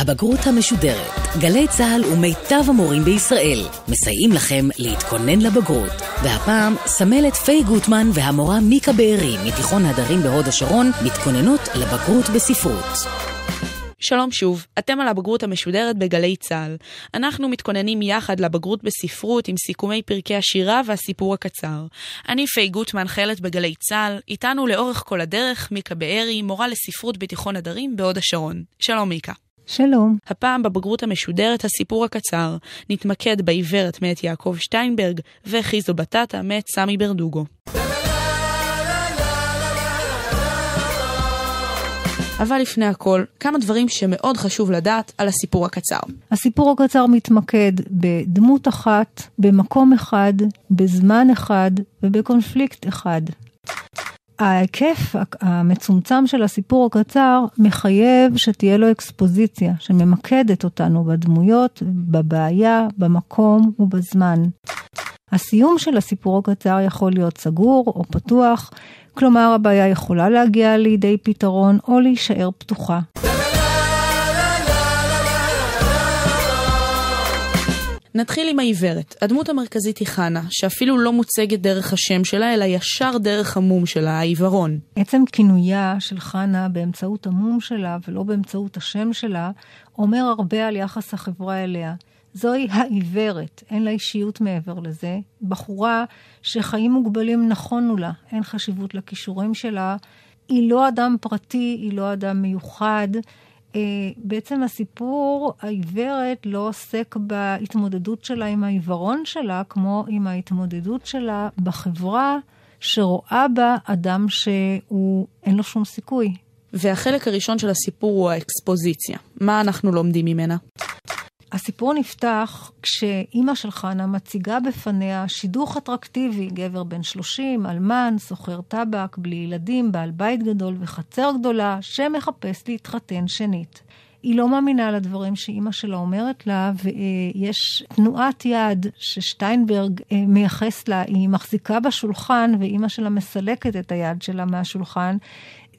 הבגרות המשודרת. גלי צה"ל ומיטב המורים בישראל מסייעים לכם להתכונן לבגרות. והפעם, סמלת פיי גוטמן והמורה מיקה בארי מתיכון הדרים בהוד השרון מתכוננות לבגרות בספרות. שלום שוב, אתם על הבגרות המשודרת בגלי צה"ל. אנחנו מתכוננים יחד לבגרות בספרות עם סיכומי פרקי השירה והסיפור הקצר. אני פיי גוטמן, חיילת בגלי צה"ל, איתנו לאורך כל הדרך מיקה בארי, מורה לספרות בתיכון הדרים בהוד השרון. שלום מיקה. שלום. הפעם בבגרות המשודרת הסיפור הקצר. נתמקד בעיוורת מאת יעקב שטיינברג וחיזו בטטה מאת סמי ברדוגו. אבל לפני הכל, כמה דברים שמאוד חשוב לדעת על הסיפור הקצר. הסיפור הקצר מתמקד בדמות אחת, במקום אחד, בזמן אחד ובקונפליקט אחד. ההיקף המצומצם של הסיפור הקצר מחייב שתהיה לו אקספוזיציה שממקדת אותנו בדמויות, בבעיה, במקום ובזמן. הסיום של הסיפור הקצר יכול להיות סגור או פתוח, כלומר הבעיה יכולה להגיע לידי פתרון או להישאר פתוחה. נתחיל עם העיוורת. הדמות המרכזית היא חנה, שאפילו לא מוצגת דרך השם שלה, אלא ישר דרך המום שלה, העיוורון. עצם כינויה של חנה באמצעות המום שלה ולא באמצעות השם שלה, אומר הרבה על יחס החברה אליה. זוהי העיוורת, אין לה אישיות מעבר לזה. בחורה שחיים מוגבלים נכונו לה, אין חשיבות לכישורים שלה. היא לא אדם פרטי, היא לא אדם מיוחד. Uh, בעצם הסיפור, העיוורת לא עוסק בהתמודדות שלה עם העיוורון שלה, כמו עם ההתמודדות שלה בחברה שרואה בה אדם שהוא, אין לו שום סיכוי. והחלק הראשון של הסיפור הוא האקספוזיציה. מה אנחנו לומדים ממנה? הסיפור נפתח כשאימא של חנה מציגה בפניה שידוך אטרקטיבי, גבר בן 30, אלמן, סוחר טבק, בלי ילדים, בעל בית גדול וחצר גדולה, שמחפש להתחתן שנית. היא לא מאמינה לדברים שאימא שלה אומרת לה, ויש תנועת יד ששטיינברג אה, מייחס לה, היא מחזיקה בשולחן, ואימא שלה מסלקת את היד שלה מהשולחן.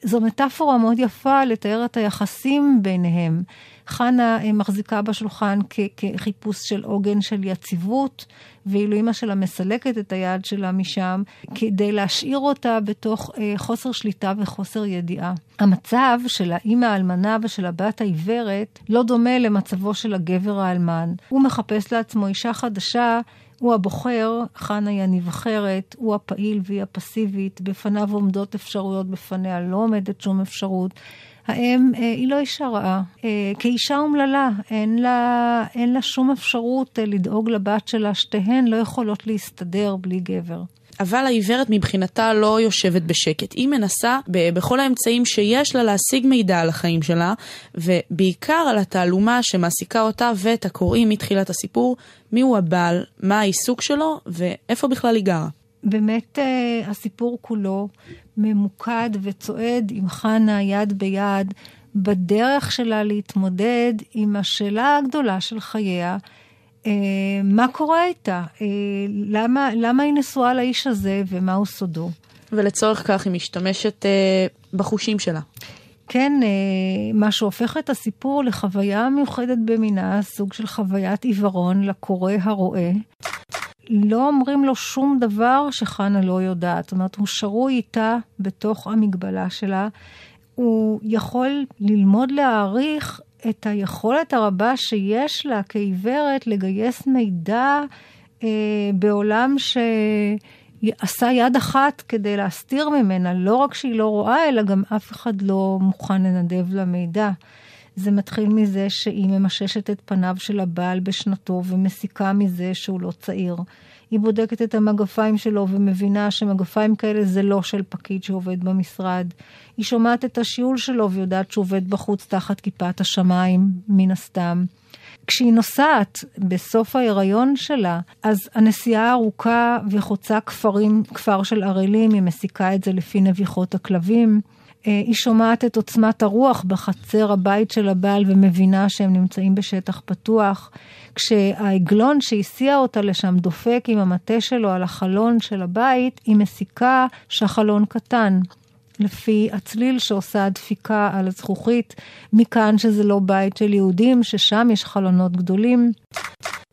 זו מטאפורה מאוד יפה לתאר את היחסים ביניהם. חנה אה, מחזיקה בשולחן כחיפוש של עוגן של יציבות, ואילו אימא שלה מסלקת את היד שלה משם, כדי להשאיר אותה בתוך אה, חוסר שליטה וחוסר ידיעה. המצב של האימא האלמנה ושל הבת העיוורת לא דומה למצבו של הגבר האלמן. הוא מחפש לעצמו אישה חדשה הוא הבוחר, חנה היא הנבחרת, הוא הפעיל והיא הפסיבית, בפניו עומדות אפשרויות, בפניה לא עומדת שום אפשרות. האם אה, היא לא אישה רעה. אה, כאישה אומללה, אין לה, אין לה שום אפשרות אה, לדאוג לבת שלה, שתיהן לא יכולות להסתדר בלי גבר. אבל העיוורת מבחינתה לא יושבת בשקט. היא מנסה בכל האמצעים שיש לה להשיג מידע על החיים שלה, ובעיקר על התעלומה שמעסיקה אותה ואת הקוראים מתחילת הסיפור, מיהו הבעל, מה העיסוק שלו ואיפה בכלל היא גרה. באמת uh, הסיפור כולו ממוקד וצועד עם חנה יד ביד בדרך שלה להתמודד עם השאלה הגדולה של חייה, uh, מה קורה איתה? Uh, למה, למה היא נשואה לאיש הזה ומהו סודו? ולצורך כך היא משתמשת uh, בחושים שלה. כן, מה שהופך את הסיפור לחוויה מיוחדת במינה, סוג של חוויית עיוורון לקורא הרואה. לא אומרים לו שום דבר שחנה לא יודעת. זאת אומרת, הוא שרוי איתה בתוך המגבלה שלה. הוא יכול ללמוד להעריך את היכולת הרבה שיש לה כעיוורת לגייס מידע אה, בעולם שעשה יד אחת כדי להסתיר ממנה, לא רק שהיא לא רואה, אלא גם אף אחד לא מוכן לנדב לה מידע. זה מתחיל מזה שהיא ממששת את פניו של הבעל בשנתו ומסיקה מזה שהוא לא צעיר. היא בודקת את המגפיים שלו ומבינה שמגפיים כאלה זה לא של פקיד שעובד במשרד. היא שומעת את השיעול שלו ויודעת שהוא עובד בחוץ תחת כיפת השמיים, מן הסתם. כשהיא נוסעת בסוף ההיריון שלה, אז הנסיעה ארוכה וחוצה כפרים, כפר של ערלים, היא מסיקה את זה לפי נביחות הכלבים. אה, היא שומעת את עוצמת הרוח בחצר הבית של הבעל ומבינה שהם נמצאים בשטח פתוח. כשהעגלון שהסיע אותה לשם דופק עם המטה שלו על החלון של הבית, היא מסיקה שהחלון קטן. לפי הצליל שעושה הדפיקה על הזכוכית, מכאן שזה לא בית של יהודים, ששם יש חלונות גדולים.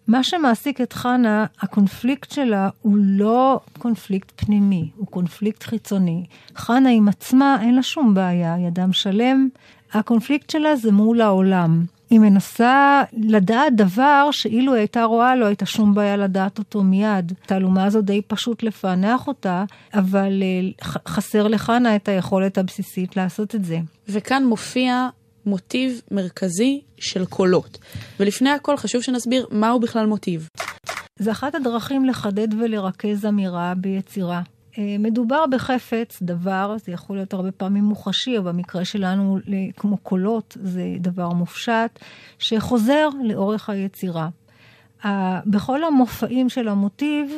מה שמעסיק את חנה, הקונפליקט שלה הוא לא קונפליקט פנימי, הוא קונפליקט חיצוני. חנה עם עצמה אין לה שום בעיה, היא אדם שלם, הקונפליקט שלה זה מול העולם. היא מנסה לדעת דבר שאילו היא הייתה רואה לא הייתה שום בעיה לדעת אותו מיד. התעלומה הזו די פשוט לפענח אותה, אבל אה, חסר לחנה את היכולת הבסיסית לעשות את זה. וכאן מופיע מוטיב מרכזי של קולות. ולפני הכל חשוב שנסביר מהו בכלל מוטיב. זה אחת הדרכים לחדד ולרכז אמירה ביצירה. אה, מדובר בחפץ, דבר, זה יכול להיות הרבה פעמים מוחשי, אבל במקרה שלנו, כמו קולות, זה דבר מופשט, שחוזר לאורך היצירה. בכל המופעים של המוטיב,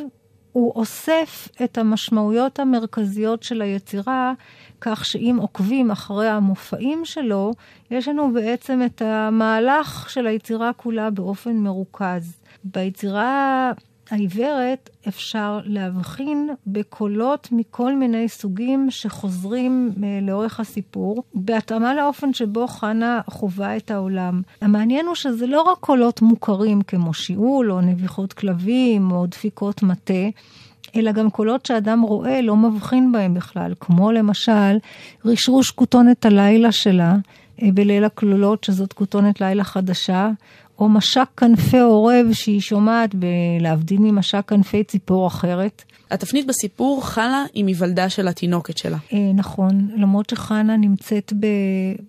הוא אוסף את המשמעויות המרכזיות של היצירה, כך שאם עוקבים אחרי המופעים שלו, יש לנו בעצם את המהלך של היצירה כולה באופן מרוכז. ביצירה העיוורת אפשר להבחין בקולות מכל מיני סוגים שחוזרים אה, לאורך הסיפור, בהתאמה לאופן שבו חנה חווה את העולם. המעניין הוא שזה לא רק קולות מוכרים כמו שיעול או נביחות כלבים או דפיקות מטה, אלא גם קולות שאדם רואה לא מבחין בהם בכלל, כמו למשל רשרוש כותונת הלילה שלה אה, בליל הכלולות, שזאת כותונת לילה חדשה, או משק כנפי עורב שהיא שומעת, להבדיל ממשק כנפי ציפור אחרת. התפנית בסיפור חלה עם היוולדה של התינוקת שלה. אה, נכון, למרות שחנה נמצאת ב,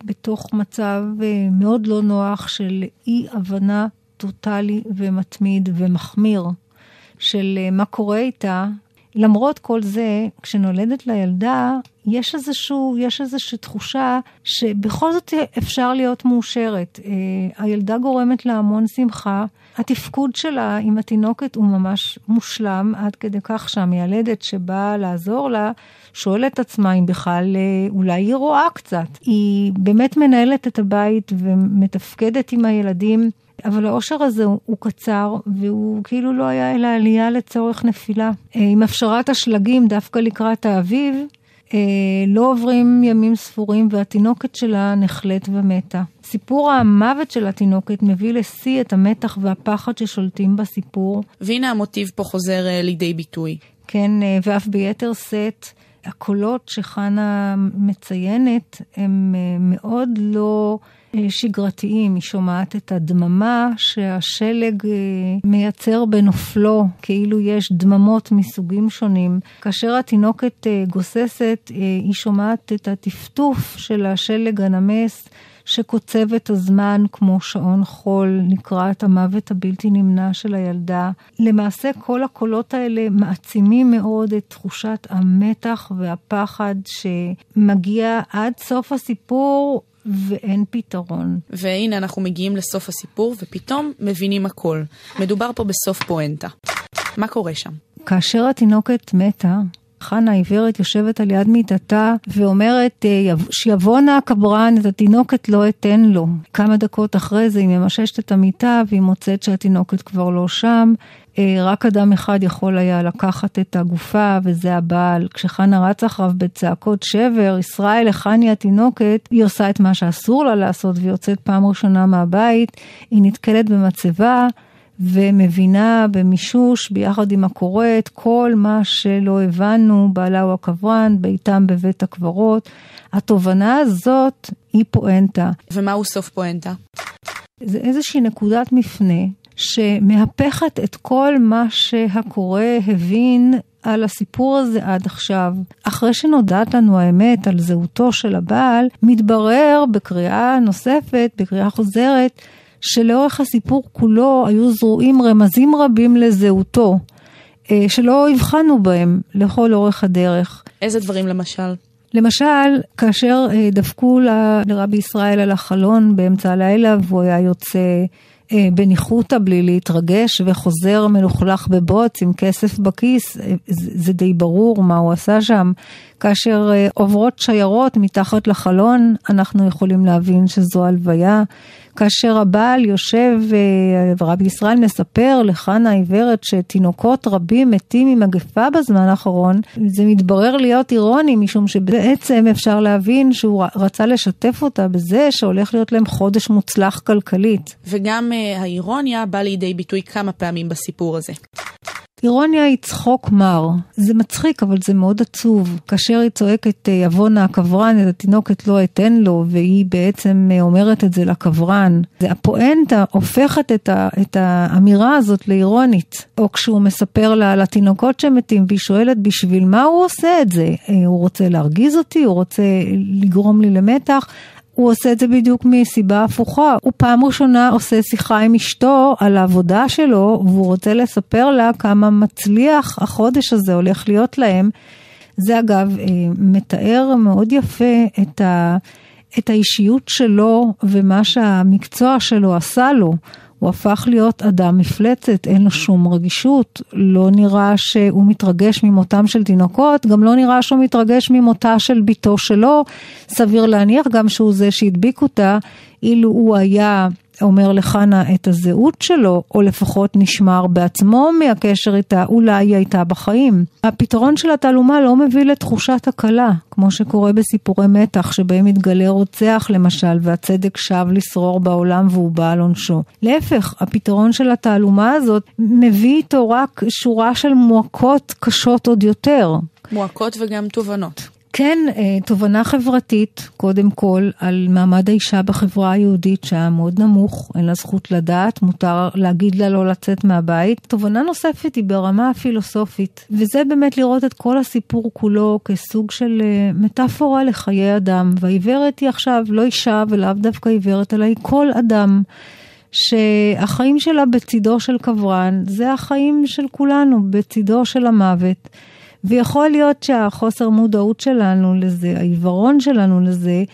בתוך מצב אה, מאוד לא נוח של אי הבנה טוטאלי ומתמיד ומחמיר של אה, מה קורה איתה, למרות כל זה, כשנולדת לילדה, יש, איזשהו, יש איזושהי תחושה שבכל זאת אפשר להיות מאושרת. אה, הילדה גורמת לה המון שמחה. התפקוד שלה עם התינוקת הוא ממש מושלם, עד כדי כך שהמיילדת שבאה לעזור לה, שואלת עצמה אם בכלל אה, אולי היא רואה קצת. היא באמת מנהלת את הבית ומתפקדת עם הילדים. אבל האושר הזה הוא, הוא קצר, והוא כאילו לא היה אלא עלייה לצורך נפילה. אה, עם הפשרת השלגים דווקא לקראת האביב, אה, לא עוברים ימים ספורים והתינוקת שלה נחלט ומתה. סיפור המוות של התינוקת מביא לשיא את המתח והפחד ששולטים בסיפור. והנה המוטיב פה חוזר אה, לידי ביטוי. כן, ואף ביתר שאת, הקולות שחנה מציינת הם מאוד לא... אה, שגרתיים, היא שומעת את הדממה שהשלג אה, מייצר בנופלו, כאילו יש דממות מסוגים שונים. כאשר התינוקת אה, גוססת, היא שומעת את הטפטוף של השלג הנמס. שקוצב את הזמן כמו שעון חול לקראת המוות הבלתי נמנע של הילדה. למעשה כל הקולות האלה מעצימים מאוד את תחושת המתח והפחד שמגיע עד סוף הסיפור ואין פתרון. והנה אנחנו מגיעים לסוף הסיפור, ופתאום מבינים הכל. מדובר פה בסוף פואנטה. מה קורה שם? כאשר התינוקת מתה, חנה העיוורת יושבת על יד מיטתה ואומרת אה, שיבוא נא הקברן את התינוקת לא אתן לו. כמה דקות אחרי זה היא ממששת את המיטה והיא מוצאת שהתינוקת כבר לא שם. אה, רק אדם אחד יכול היה לקחת את הגופה וזה הבעל. כשחנה רץ אחריו בצעקות שבר, ישראל, היכן התינוקת, היא עושה את מה שאסור לה לעשות ויוצאת פעם ראשונה מהבית, היא נתקלת במצבה. ומבינה במישוש ביחד עם הכורת כל מה שלא הבנו, בעלה הוא הקברן, ביתם בבית הקברות. התובנה הזאת היא פואנטה. ומהו סוף פואנטה? זה איזושהי נקודת מפנה שמהפכת את כל מה שהקורא הבין על הסיפור הזה עד עכשיו. אחרי שנודעת לנו האמת על זהותו של הבעל, מתברר בקריאה נוספת, בקריאה חוזרת, שלאורך הסיפור כולו היו זרועים רמזים רבים לזהותו, אה, שלא הבחנו בהם לכל אורך הדרך. איזה דברים למשל? למשל, כאשר אה, דפקו לרבי ישראל על החלון באמצע הלילה והוא היה יוצא בניחותא בלי להתרגש וחוזר מלוכלך בבוץ עם כסף בכיס, זה די ברור מה הוא עשה שם. כאשר עוברות שיירות מתחת לחלון, אנחנו יכולים להבין שזו הלוויה. כאשר הבעל יושב ורבי ישראל מספר לחנה העיוורת שתינוקות רבים מתים ממגפה בזמן האחרון, זה מתברר להיות אירוני משום שבעצם אפשר להבין שהוא רצה לשתף אותה בזה שהולך להיות להם חודש מוצלח כלכלית. וגם האירוניה באה לידי ביטוי כמה פעמים בסיפור הזה. אירוניה היא צחוק מר. זה מצחיק, אבל זה מאוד עצוב. כאשר היא צועקת יבונה הקברן, את התינוקת לא אתן לו, והיא בעצם אומרת את זה לקברן. הפואנטה הופכת את, ה, את האמירה הזאת לאירונית. או כשהוא מספר לה על התינוקות שמתים, והיא שואלת בשביל מה הוא עושה את זה? הוא רוצה להרגיז אותי? הוא רוצה לגרום לי למתח? הוא עושה את זה בדיוק מסיבה הפוכה. הוא פעם ראשונה עושה שיחה עם אשתו על העבודה שלו, והוא רוצה לספר לה כמה מצליח החודש הזה הולך להיות להם. זה אגב מתאר מאוד יפה את, ה, את האישיות שלו ומה שהמקצוע שלו עשה לו. הוא הפך להיות אדם מפלצת, אין לו שום רגישות, לא נראה שהוא מתרגש ממותם של תינוקות, גם לא נראה שהוא מתרגש ממותה של בתו שלו, סביר להניח גם שהוא זה שהדביק אותה, אילו הוא היה אומר לחנה את הזהות שלו, או לפחות נשמר בעצמו מהקשר איתה, אולי היא הייתה בחיים. הפתרון של התעלומה לא מביא לתחושת הקלה, כמו שקורה בסיפורי מתח, שבהם מתגלה רוצח למשל, והצדק שב לשרור בעולם והוא בא על עונשו. להפך, הפתרון של התעלומה הזאת מביא איתו רק שורה של מועקות קשות עוד יותר. מועקות וגם תובנות. כן, תובנה חברתית, קודם כל, על מעמד האישה בחברה היהודית שהיה מאוד נמוך, אין לה זכות לדעת, מותר להגיד לה לא לצאת מהבית. תובנה נוספת היא ברמה הפילוסופית, וזה באמת לראות את כל הסיפור כולו כסוג של מטאפורה לחיי אדם. והעיוורת היא עכשיו לא אישה ולאו דווקא עיוורת, אלא היא כל אדם. שהחיים שלה בצידו של קברן, זה החיים של כולנו, בצידו של המוות. ויכול להיות שהחוסר מודעות שלנו לזה, העיוורון שלנו לזה,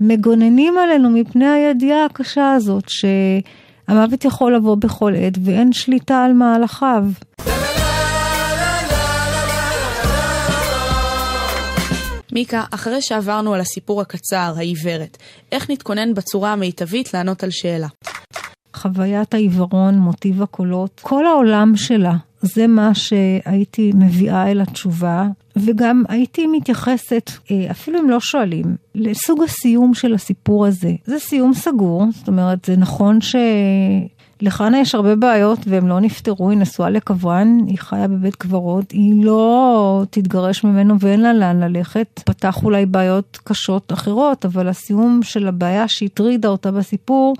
מגוננים עלינו מפני הידיעה הקשה הזאת, שהמוות יכול לבוא בכל עת ואין שליטה על מהלכיו. מיקה, אחרי שעברנו על הסיפור הקצר, העיוורת, איך נתכונן בצורה המיטבית לענות על שאלה? חוויית העיוורון, מוטיב הקולות, כל העולם שלה זה מה שהייתי מביאה אל התשובה, וגם הייתי מתייחסת, אפילו אם לא שואלים, לסוג הסיום של הסיפור הזה. זה סיום סגור, זאת אומרת, זה נכון ש... לחנה יש הרבה בעיות והם לא נפתרו, היא נשואה לקברן, היא חיה בבית קברות, היא לא תתגרש ממנו ואין לה לאן ללכת. פתח אולי בעיות קשות אחרות, אבל הסיום של הבעיה שהטרידה אותה בסיפור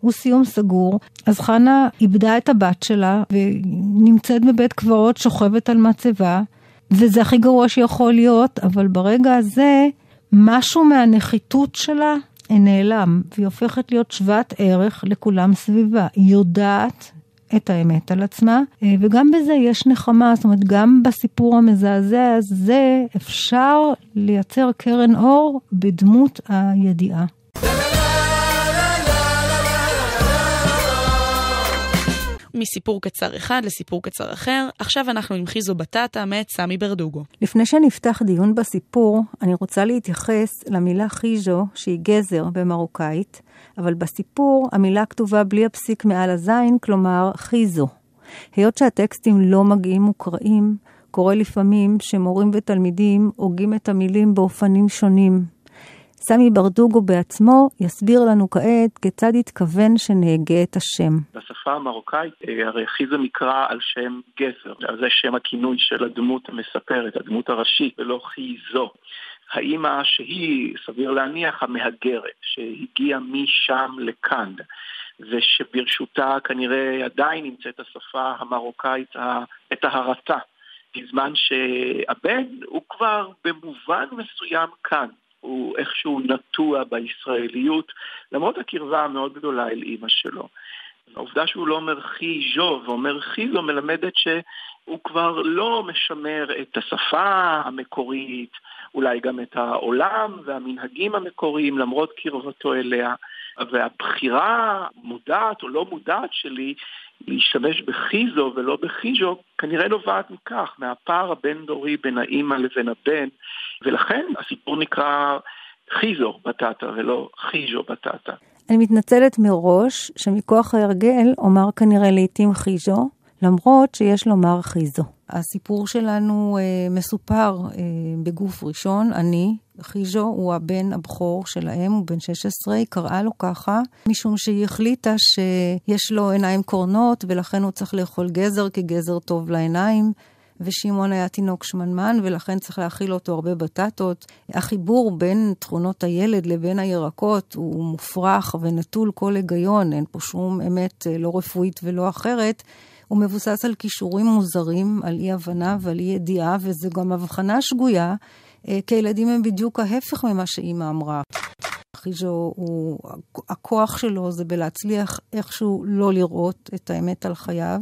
הוא סיום סגור. אז חנה איבדה את הבת שלה ונמצאת בבית קברות, שוכבת על מצבה, וזה הכי גרוע שיכול להיות, אבל ברגע הזה משהו מהנחיתות שלה נעלם, והיא הופכת להיות שוות ערך לכולם סביבה. היא יודעת את האמת על עצמה, וגם בזה יש נחמה, זאת אומרת, גם בסיפור המזעזע הזה אפשר לייצר קרן אור בדמות הידיעה. מסיפור קצר אחד לסיפור קצר אחר, עכשיו אנחנו עם חיזו בטטה מאת סמי ברדוגו. לפני שנפתח דיון בסיפור, אני רוצה להתייחס למילה חיז'ו, שהיא גזר במרוקאית, אבל בסיפור המילה כתובה בלי הפסיק מעל הזין, כלומר חיזו. היות שהטקסטים לא מגיעים מוקראים, קורה לפעמים שמורים ותלמידים הוגים את המילים באופנים שונים, סמי ברדוגו בעצמו יסביר לנו כעת כיצד התכוון שנהגה את השם. בשפה המרוקאית הרי חיזה נקרא על שם גזר, זה שם הכינוי של הדמות המספרת, הדמות הראשית, ולא חיזו. האימא שהיא, סביר להניח, המהגרת, שהגיעה משם לכאן, ושברשותה כנראה עדיין נמצאת השפה המרוקאית, הטהרתה, בזמן שהבן הוא כבר במובן מסוים כאן. הוא איכשהו נטוע בישראליות, למרות הקרבה המאוד גדולה אל אימא שלו. העובדה שהוא לא אומר חי ז'ו ואומר חי זו מלמדת שהוא כבר לא משמר את השפה המקורית, אולי גם את העולם והמנהגים המקוריים למרות קרבתו אליה. והבחירה מודעת או לא מודעת שלי להשתמש בחיזו ולא בחיז'ו כנראה נובעת מכך, מהפער הבין-דורי בין האימא לבין הבן, ולכן הסיפור נקרא חיזו בטטה ולא חיז'ו בטטה. אני מתנצלת מראש שמכוח ההרגל אומר כנראה לעתים חיז'ו, למרות שיש לומר חיזו. הסיפור שלנו אה, מסופר אה, בגוף ראשון, אני, חיז'ו הוא הבן הבכור של האם, הוא בן 16, היא קראה לו ככה, משום שהיא החליטה שיש לו עיניים קורנות ולכן הוא צריך לאכול גזר, כי גזר טוב לעיניים. ושמעון היה תינוק שמנמן, ולכן צריך להאכיל אותו הרבה בטטות. החיבור בין תכונות הילד לבין הירקות הוא מופרך ונטול כל היגיון, אין פה שום אמת אה, לא רפואית ולא אחרת. הוא מבוסס על כישורים מוזרים, על אי-הבנה ועל אי-ידיעה, וזו גם הבחנה שגויה, אה, כי ילדים הם בדיוק ההפך ממה שאימא אמרה. חיז'ו, הוא, הכוח שלו זה בלהצליח איכשהו לא לראות את האמת על חייו.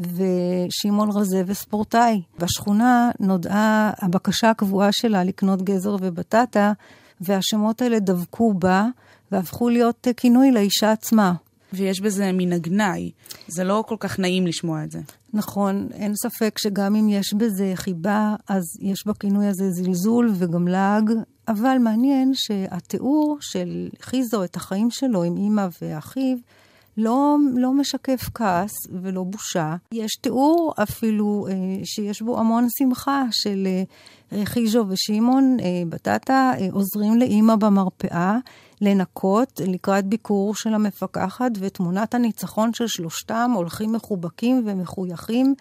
ושמעון רזה וספורטאי. בשכונה נודעה הבקשה הקבועה שלה לקנות גזר ובטטה, והשמות האלה דבקו בה והפכו להיות כינוי לאישה עצמה. ויש בזה מן הגנאי. זה לא כל כך נעים לשמוע את זה. נכון, אין ספק שגם אם יש בזה חיבה, אז יש בכינוי הזה זלזול וגם לעג, אבל מעניין שהתיאור של חיזו את החיים שלו עם אימא ואחיו, לא, לא משקף כעס ולא בושה. יש תיאור אפילו אה, שיש בו המון שמחה של אה, חיז'ו ושמעון אה, בטטה אה, עוזרים לאימא במרפאה לנקות לקראת ביקור של המפקחת, ותמונת הניצחון של שלושתם הולכים מחובקים ומחויכים.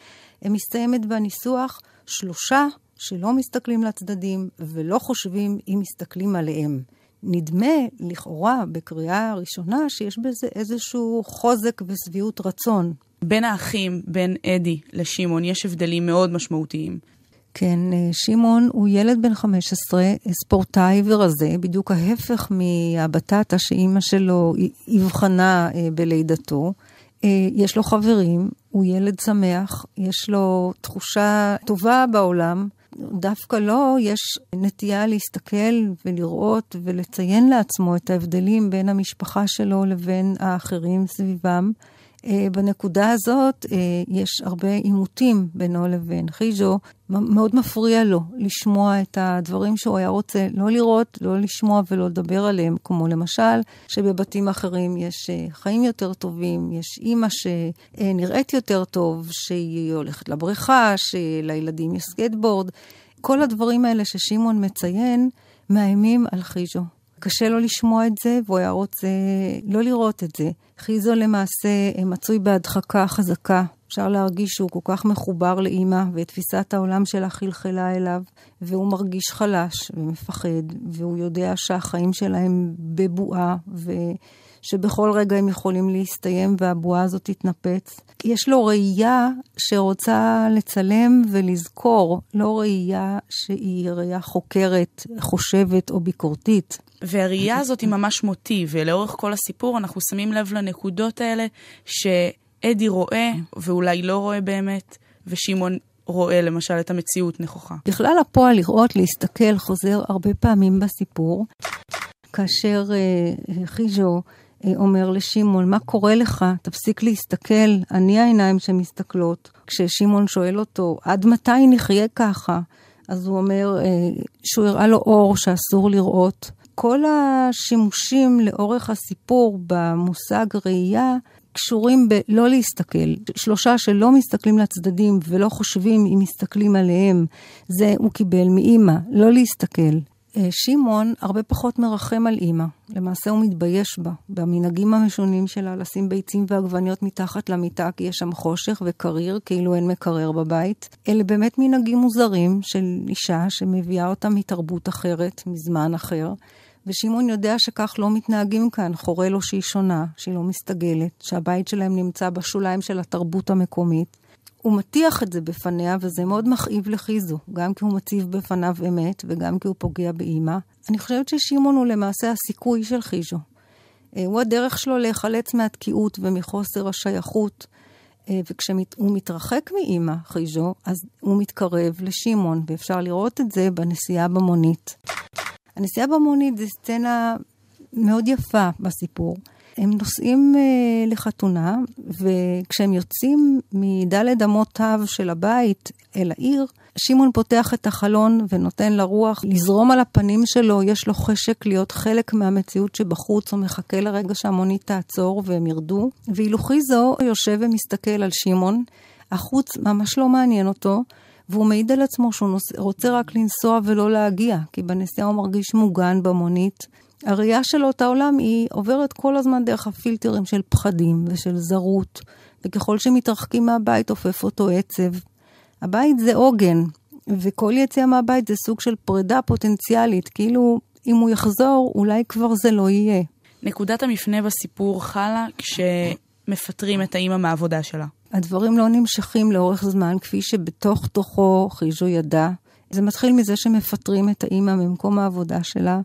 מסתיימת בניסוח שלושה שלא מסתכלים לצדדים ולא חושבים אם מסתכלים עליהם. נדמה, לכאורה, בקריאה הראשונה, שיש בזה איזשהו חוזק ושביעות רצון. בין האחים, בין אדי לשמעון, יש הבדלים מאוד משמעותיים. כן, אה, שמעון הוא ילד בן 15, ספורטאי ורזה, בדיוק ההפך מהבטטה שאימא שלו אבחנה אה, בלידתו. אה, יש לו חברים, הוא ילד שמח, יש לו תחושה טובה בעולם. דווקא לו יש נטייה להסתכל ולראות ולציין לעצמו את ההבדלים בין המשפחה שלו לבין האחרים סביבם. אה, בנקודה הזאת אה, יש הרבה עימותים בינו לבין חיז'ו. מאוד מפריע לו לשמוע את הדברים שהוא היה רוצה לא לראות, לא לשמוע ולא לדבר עליהם, כמו למשל, שבבתים אחרים יש אה, חיים יותר טובים, יש אימא שנראית יותר טוב, שהיא הולכת לבריכה, שלילדים יש סקייטבורד. כל הדברים האלה ששמעון מציין, מאיימים על חיז'ו. קשה לו לשמוע את זה, והוא היה רוצה לא לראות את זה. חיזו למעשה מצוי בהדחקה חזקה. אפשר להרגיש שהוא כל כך מחובר לאימא, ותפיסת העולם שלה חלחלה אליו, והוא מרגיש חלש ומפחד, והוא יודע שהחיים שלהם בבועה, ו... שבכל רגע הם יכולים להסתיים והבועה הזאת תתנפץ. יש לו ראייה שרוצה לצלם ולזכור, לא ראייה שהיא ראייה חוקרת, חושבת או ביקורתית. והראייה הזאת היא ממש מוטיב, ולאורך כל הסיפור אנחנו שמים לב לנקודות האלה שאדי רואה ואולי לא רואה באמת, ושמעון רואה למשל את המציאות נכוחה. בכלל הפועל לראות, להסתכל, חוזר הרבה פעמים בסיפור. כאשר uh, חיז'ו uh, אומר לשמעון, מה קורה לך? תפסיק להסתכל, אני העיניים שמסתכלות. כששמעון שואל אותו, עד מתי נחיה ככה? אז הוא אומר uh, שהוא הראה לו אור שאסור לראות. כל השימושים לאורך הסיפור במושג ראייה קשורים בלא להסתכל. שלושה שלא מסתכלים לצדדים ולא חושבים אם מסתכלים עליהם, זה הוא קיבל מאימא, לא להסתכל. אה, שמעון הרבה פחות מרחם על אימא, למעשה הוא מתבייש בה, במנהגים המשונים שלה לשים ביצים ועגבניות מתחת למיטה כי יש שם חושך וקריר, כאילו אין מקרר בבית. אלה באמת מנהגים מוזרים של אישה שמביאה אותה מתרבות אחרת, מזמן אחר. ושמעון יודע שכך לא מתנהגים כאן, חורה לו שהיא שונה, שהיא לא מסתגלת, שהבית שלהם נמצא בשוליים של התרבות המקומית. הוא מטיח את זה בפניה, וזה מאוד מכאיב לחיזו, גם כי הוא מציב בפניו אמת, וגם כי הוא פוגע באימא. אני חושבת ששמעון הוא למעשה הסיכוי של חיזו. אה, הוא הדרך שלו להיחלץ מהתקיעות ומחוסר השייכות. אה, וכשהוא מתרחק מאימא, חיזו, אז הוא מתקרב לשמעון, ואפשר לראות את זה בנסיעה במונית. הנסיעה במונית זו סצנה מאוד יפה בסיפור. הם נוסעים אה, לחתונה, וכשהם יוצאים מדלת אמות תו של הבית אל העיר, שמעון פותח את החלון ונותן לרוח לזרום על הפנים שלו, יש לו חשק להיות חלק מהמציאות שבחוץ, הוא מחכה לרגע שהמונית תעצור והם ירדו. ואילו חיזו יושב ומסתכל על שמעון, החוץ ממש לא מעניין אותו, והוא מעיד על עצמו שהוא נוס... רוצה רק לנסוע ולא להגיע, כי בנסיעה הוא מרגיש מוגן במונית. הראייה שלו את העולם היא עוברת כל הזמן דרך הפילטרים של פחדים ושל זרות, וככל שמתרחקים מהבית עופף אותו עצב. הבית זה עוגן, וכל יציאה מהבית זה סוג של פרידה פוטנציאלית, כאילו אם הוא יחזור, אולי כבר זה לא יהיה. נקודת המפנה בסיפור חלה כשמפטרים את האימא מהעבודה שלה. הדברים לא נמשכים לאורך זמן, כפי שבתוך תוכו חיז'ו ידע. זה מתחיל מזה שמפטרים את האימא ממקום העבודה שלה,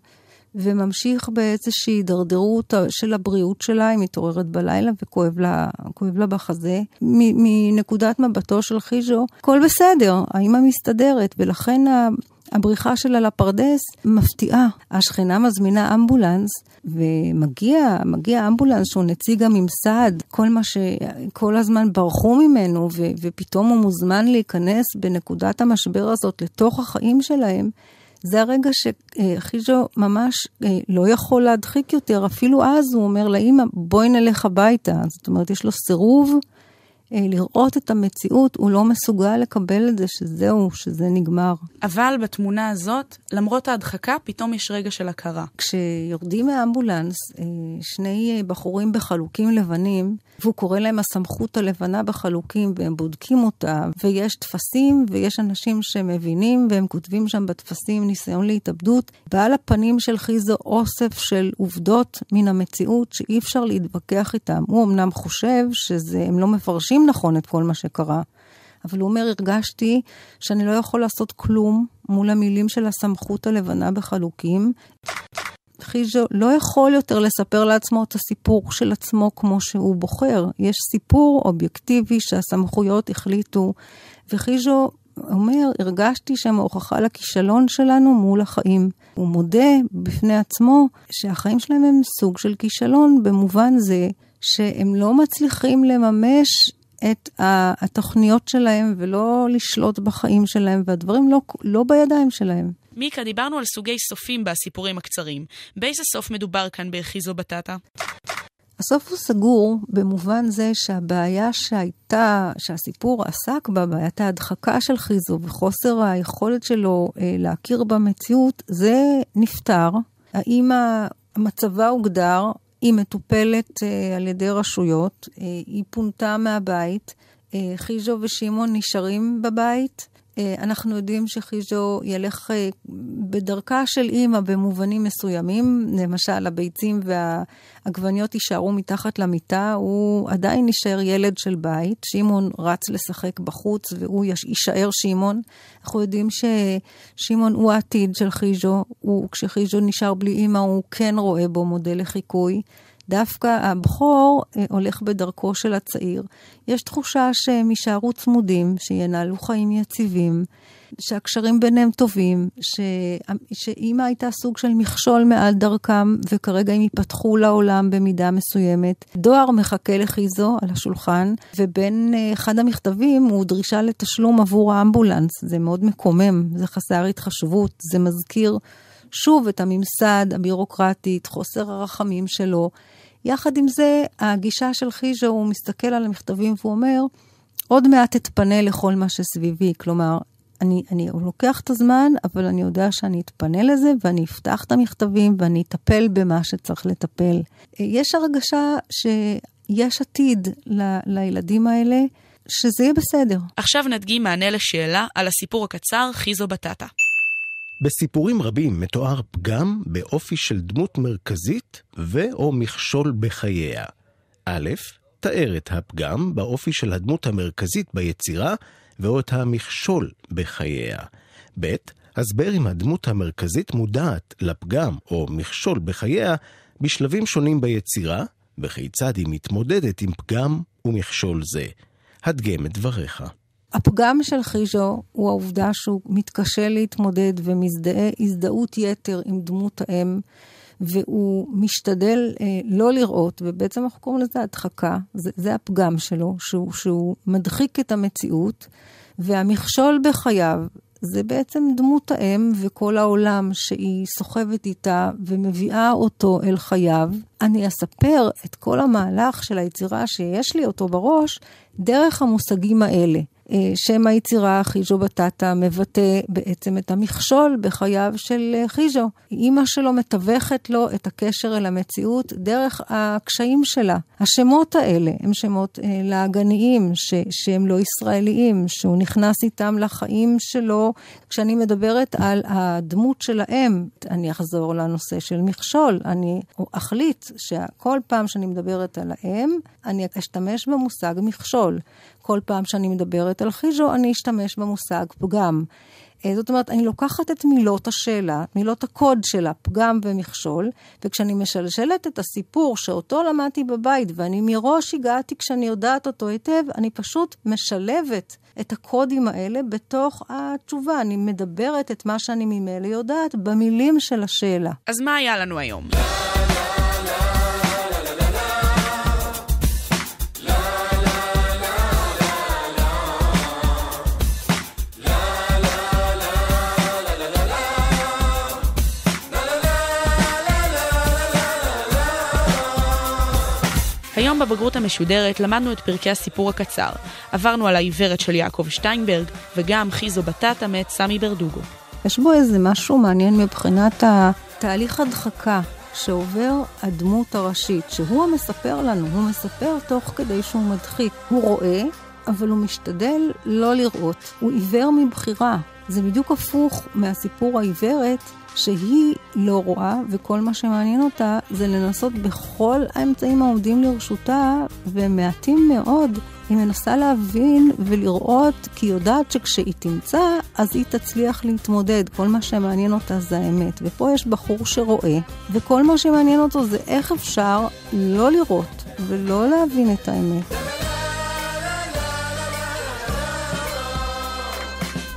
וממשיך באיזושהי הידרדרות של הבריאות שלה, היא מתעוררת בלילה וכואב לה, לה בחזה. מנקודת מבטו של חיז'ו, הכל בסדר, האמא מסתדרת, ולכן הבריחה שלה לפרדס מפתיעה. השכנה מזמינה אמבולנס, ומגיע מגיע אמבולנס שהוא נציג הממסד, כל מה שכל הזמן ברחו ממנו, ו, ופתאום הוא מוזמן להיכנס בנקודת המשבר הזאת לתוך החיים שלהם. זה הרגע שחיז'ו ממש אה, לא יכול להדחיק יותר, אפילו אז הוא אומר לאימא, בואי נלך הביתה. זאת אומרת, יש לו סירוב לראות את המציאות, הוא לא מסוגל לקבל את זה שזהו, שזה נגמר. אבל בתמונה הזאת, למרות ההדחקה, פתאום יש רגע של הכרה. כשיורדים מהאמבולנס, אה, שני בחורים בחלוקים לבנים, והוא קורא להם הסמכות הלבנה בחלוקים, והם בודקים אותה, ויש טפסים, ויש אנשים שמבינים, והם כותבים שם בטפסים ניסיון להתאבדות. ועל הפנים של חיזו אוסף של עובדות מן המציאות שאי אפשר להתווכח איתם. הוא אמנם חושב שהם לא מפרשים נכון את כל מה שקרה, אבל הוא אומר, הרגשתי שאני לא יכול לעשות כלום מול המילים של הסמכות הלבנה בחלוקים. חיז'ו לא יכול יותר לספר לעצמו את הסיפור של עצמו כמו שהוא בוחר. יש סיפור אובייקטיבי שהסמכויות החליטו, וחיז'ו אומר, הרגשתי שהם ההוכחה לכישלון שלנו מול החיים. הוא מודה בפני עצמו שהחיים שלהם הם סוג של כישלון במובן זה שהם לא מצליחים לממש את התוכניות שלהם ולא לשלוט בחיים שלהם, והדברים לא, לא בידיים שלהם. מיקה, דיברנו על סוגי סופים בסיפורים הקצרים. באיזה סוף מדובר כאן בחיזו בטטה? הסוף הוא סגור במובן זה שהבעיה שהייתה, שהסיפור עסק בה, בעיית ההדחקה של חיזו וחוסר היכולת שלו אה, להכיר במציאות, זה נפתר. האם מצבה הוגדר, היא מטופלת אה, על ידי רשויות, אה, היא פונתה מהבית, אה, חיז'ו ושמעון נשארים בבית. אה, אנחנו יודעים שחיז'ו ילך אה, בדרכה של אימא במובנים מסוימים, למשל הביצים והעגבניות יישארו מתחת למיטה, הוא עדיין יישאר ילד של בית, שמעון רץ לשחק בחוץ והוא יישאר שמעון. אנחנו יודעים ששמעון הוא העתיד של חיז'ו, כשחיז'ו נשאר בלי אימא הוא כן רואה בו מודל לחיקוי. דווקא הבכור אה, הולך בדרכו של הצעיר. יש תחושה שהם יישארו צמודים, שינהלו חיים יציבים, שהקשרים ביניהם טובים, ש... שאימא הייתה סוג של מכשול מעל דרכם, וכרגע הם ייפתחו לעולם במידה מסוימת. דואר מחכה לחיזו על השולחן, ובין אה, אחד המכתבים הוא דרישה לתשלום עבור האמבולנס. זה מאוד מקומם, זה חסר התחשבות, זה מזכיר שוב את הממסד הבירוקרטית, חוסר הרחמים שלו. יחד עם זה, הגישה של חיז'ו, הוא מסתכל על המכתבים והוא אומר, עוד מעט אתפנה לכל מה שסביבי. כלומר, אני, אני לוקח את הזמן, אבל אני יודע שאני אתפנה לזה, ואני אפתח את המכתבים, ואני אטפל במה שצריך לטפל. יש הרגשה שיש עתיד ל, לילדים האלה, שזה יהיה בסדר. עכשיו נדגים מענה לשאלה על הסיפור הקצר חיזו בטטה. בסיפורים רבים מתואר פגם באופי של דמות מרכזית ו/או מכשול בחייה. א', תאר את הפגם באופי של הדמות המרכזית ביצירה ואו את המכשול בחייה. ב', הסבר אם הדמות המרכזית מודעת לפגם או מכשול בחייה בשלבים שונים ביצירה, וכיצד היא מתמודדת עם פגם ומכשול זה. הדגם את דבריך. הפגם של חיז'ו הוא העובדה שהוא מתקשה להתמודד ומזדהה הזדהות יתר עם דמות האם, והוא משתדל אה, לא לראות, ובעצם אנחנו קוראים לזה הדחקה, זה, זה הפגם שלו, שהוא, שהוא מדחיק את המציאות, והמכשול בחייו זה בעצם דמות האם וכל העולם שהיא סוחבת איתה ומביאה אותו אל חייו. אני אספר את כל המהלך של היצירה שיש לי אותו בראש דרך המושגים האלה. אה, שם היצירה חיז'ו בטטה מבטא בעצם את המכשול בחייו של אה, חיז'ו. אימא שלו מתווכת לו את הקשר אל המציאות דרך הקשיים שלה. השמות האלה הם שמות אה, לעגניים, ש, שהם לא ישראליים, שהוא נכנס איתם לחיים שלו. כשאני מדברת על הדמות של האם, אני אחזור לנושא של מכשול. אני אחליט שכל פעם שאני מדברת על האם, אני אשתמש במושג מכשול. כל פעם שאני מדברת על חיז'ו, אני אשתמש במושג פגם. אה, זאת אומרת, אני לוקחת את מילות השאלה, מילות הקוד שלה, פגם ומכשול, וכשאני משלשלת את הסיפור שאותו למדתי בבית, ואני מראש הגעתי כשאני יודעת אותו היטב, אני פשוט משלבת את הקודים האלה בתוך התשובה. אני מדברת את מה שאני ממילא יודעת במילים של השאלה. אז מה היה לנו היום? היום בבגרות המשודרת למדנו את פרקי הסיפור הקצר. עברנו על העיוורת של יעקב שטיינברג, וגם חיזו בטטה מאת סמי ברדוגו. יש בו איזה משהו מעניין מבחינת התהליך הדחקה שעובר הדמות הראשית, שהוא המספר לנו, הוא מספר תוך כדי שהוא מדחיק. הוא רואה, אבל הוא משתדל לא לראות. הוא עיוור מבחירה. זה בדיוק הפוך מהסיפור העיוורת שהיא לא רואה, וכל מה שמעניין אותה זה לנסות בכל האמצעים העומדים לרשותה, והם מעטים מאוד. היא מנסה להבין ולראות, כי היא יודעת שכשהיא תמצא, אז היא תצליח להתמודד. כל מה שמעניין אותה זה האמת. ופה יש בחור שרואה, וכל מה שמעניין אותו זה איך אפשר לא לראות ולא להבין את האמת.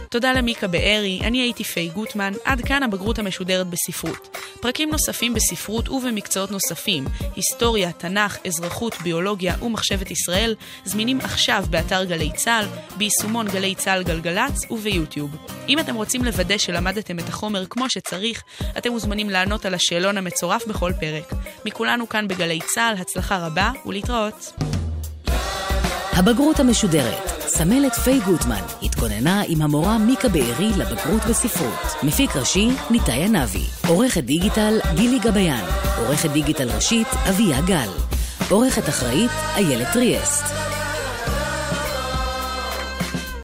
תודה למיקה בארי, אני הייתי פיי גוטמן, עד כאן הבגרות המשודרת בספרות. פרקים נוספים בספרות ובמקצועות נוספים, היסטוריה, תנ"ך, אזרחות, ביולוגיה ומחשבת ישראל, זמינים עכשיו באתר גלי צה"ל, ביישומון גלי צה"ל גלגלצ וביוטיוב. אם אתם רוצים לוודא שלמדתם את החומר כמו שצריך, אתם מוזמנים לענות על השאלון המצורף בכל פרק. מכולנו כאן בגלי צה"ל, הצלחה רבה ולהתראות. הבגרות המשודרת, סמלת פיי גוטמן, התכוננה עם המורה מיקה בארי לבגרות בספרות. מפיק ראשי, ניתאי ענבי. עורכת דיגיטל, גילי גביין. עורכת דיגיטל ראשית, אביה גל. עורכת אחראית, איילת טריאסט.